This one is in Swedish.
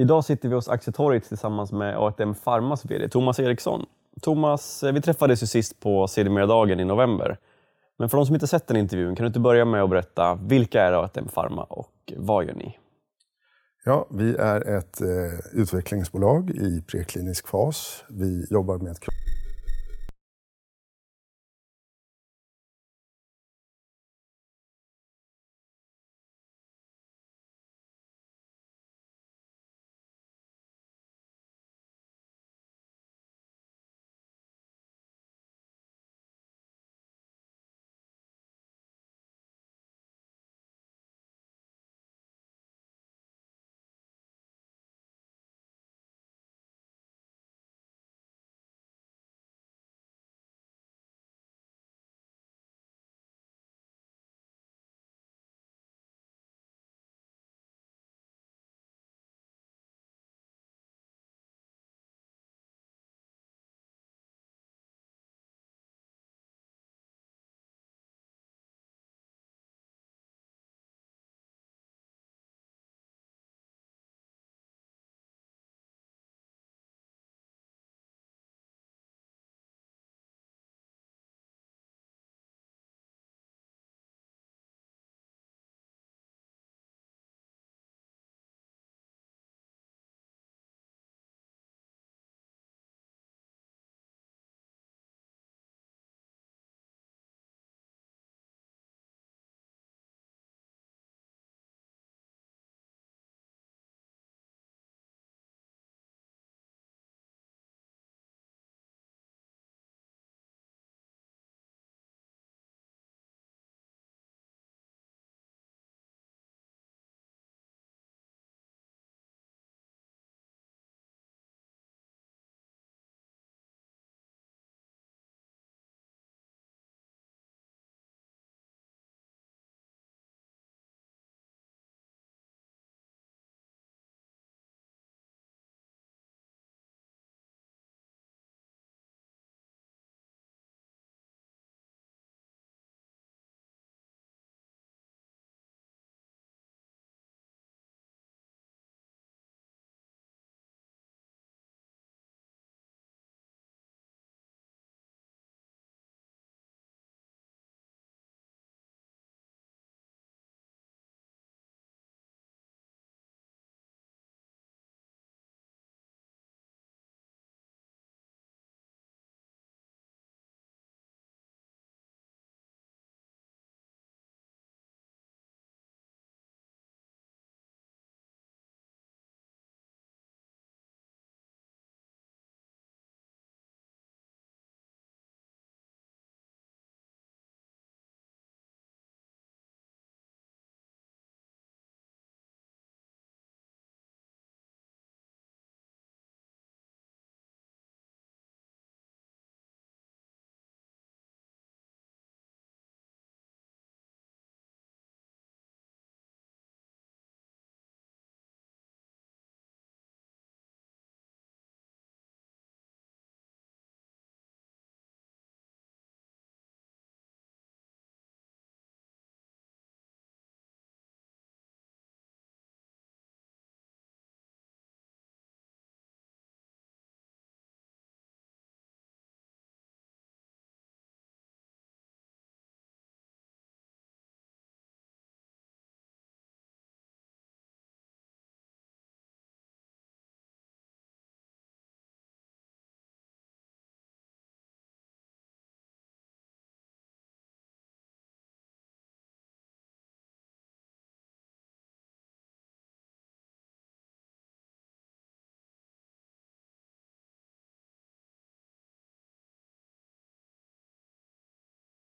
Idag sitter vi hos Aktietorget tillsammans med ATM Pharmas VD Thomas Eriksson. Thomas, eh, vi träffades ju sist på Sedermera-dagen i november. Men för de som inte sett den intervjun, kan du inte börja med att berätta vilka är ATM Pharma och vad gör ni? Ja, vi är ett eh, utvecklingsbolag i preklinisk fas. Vi jobbar med ett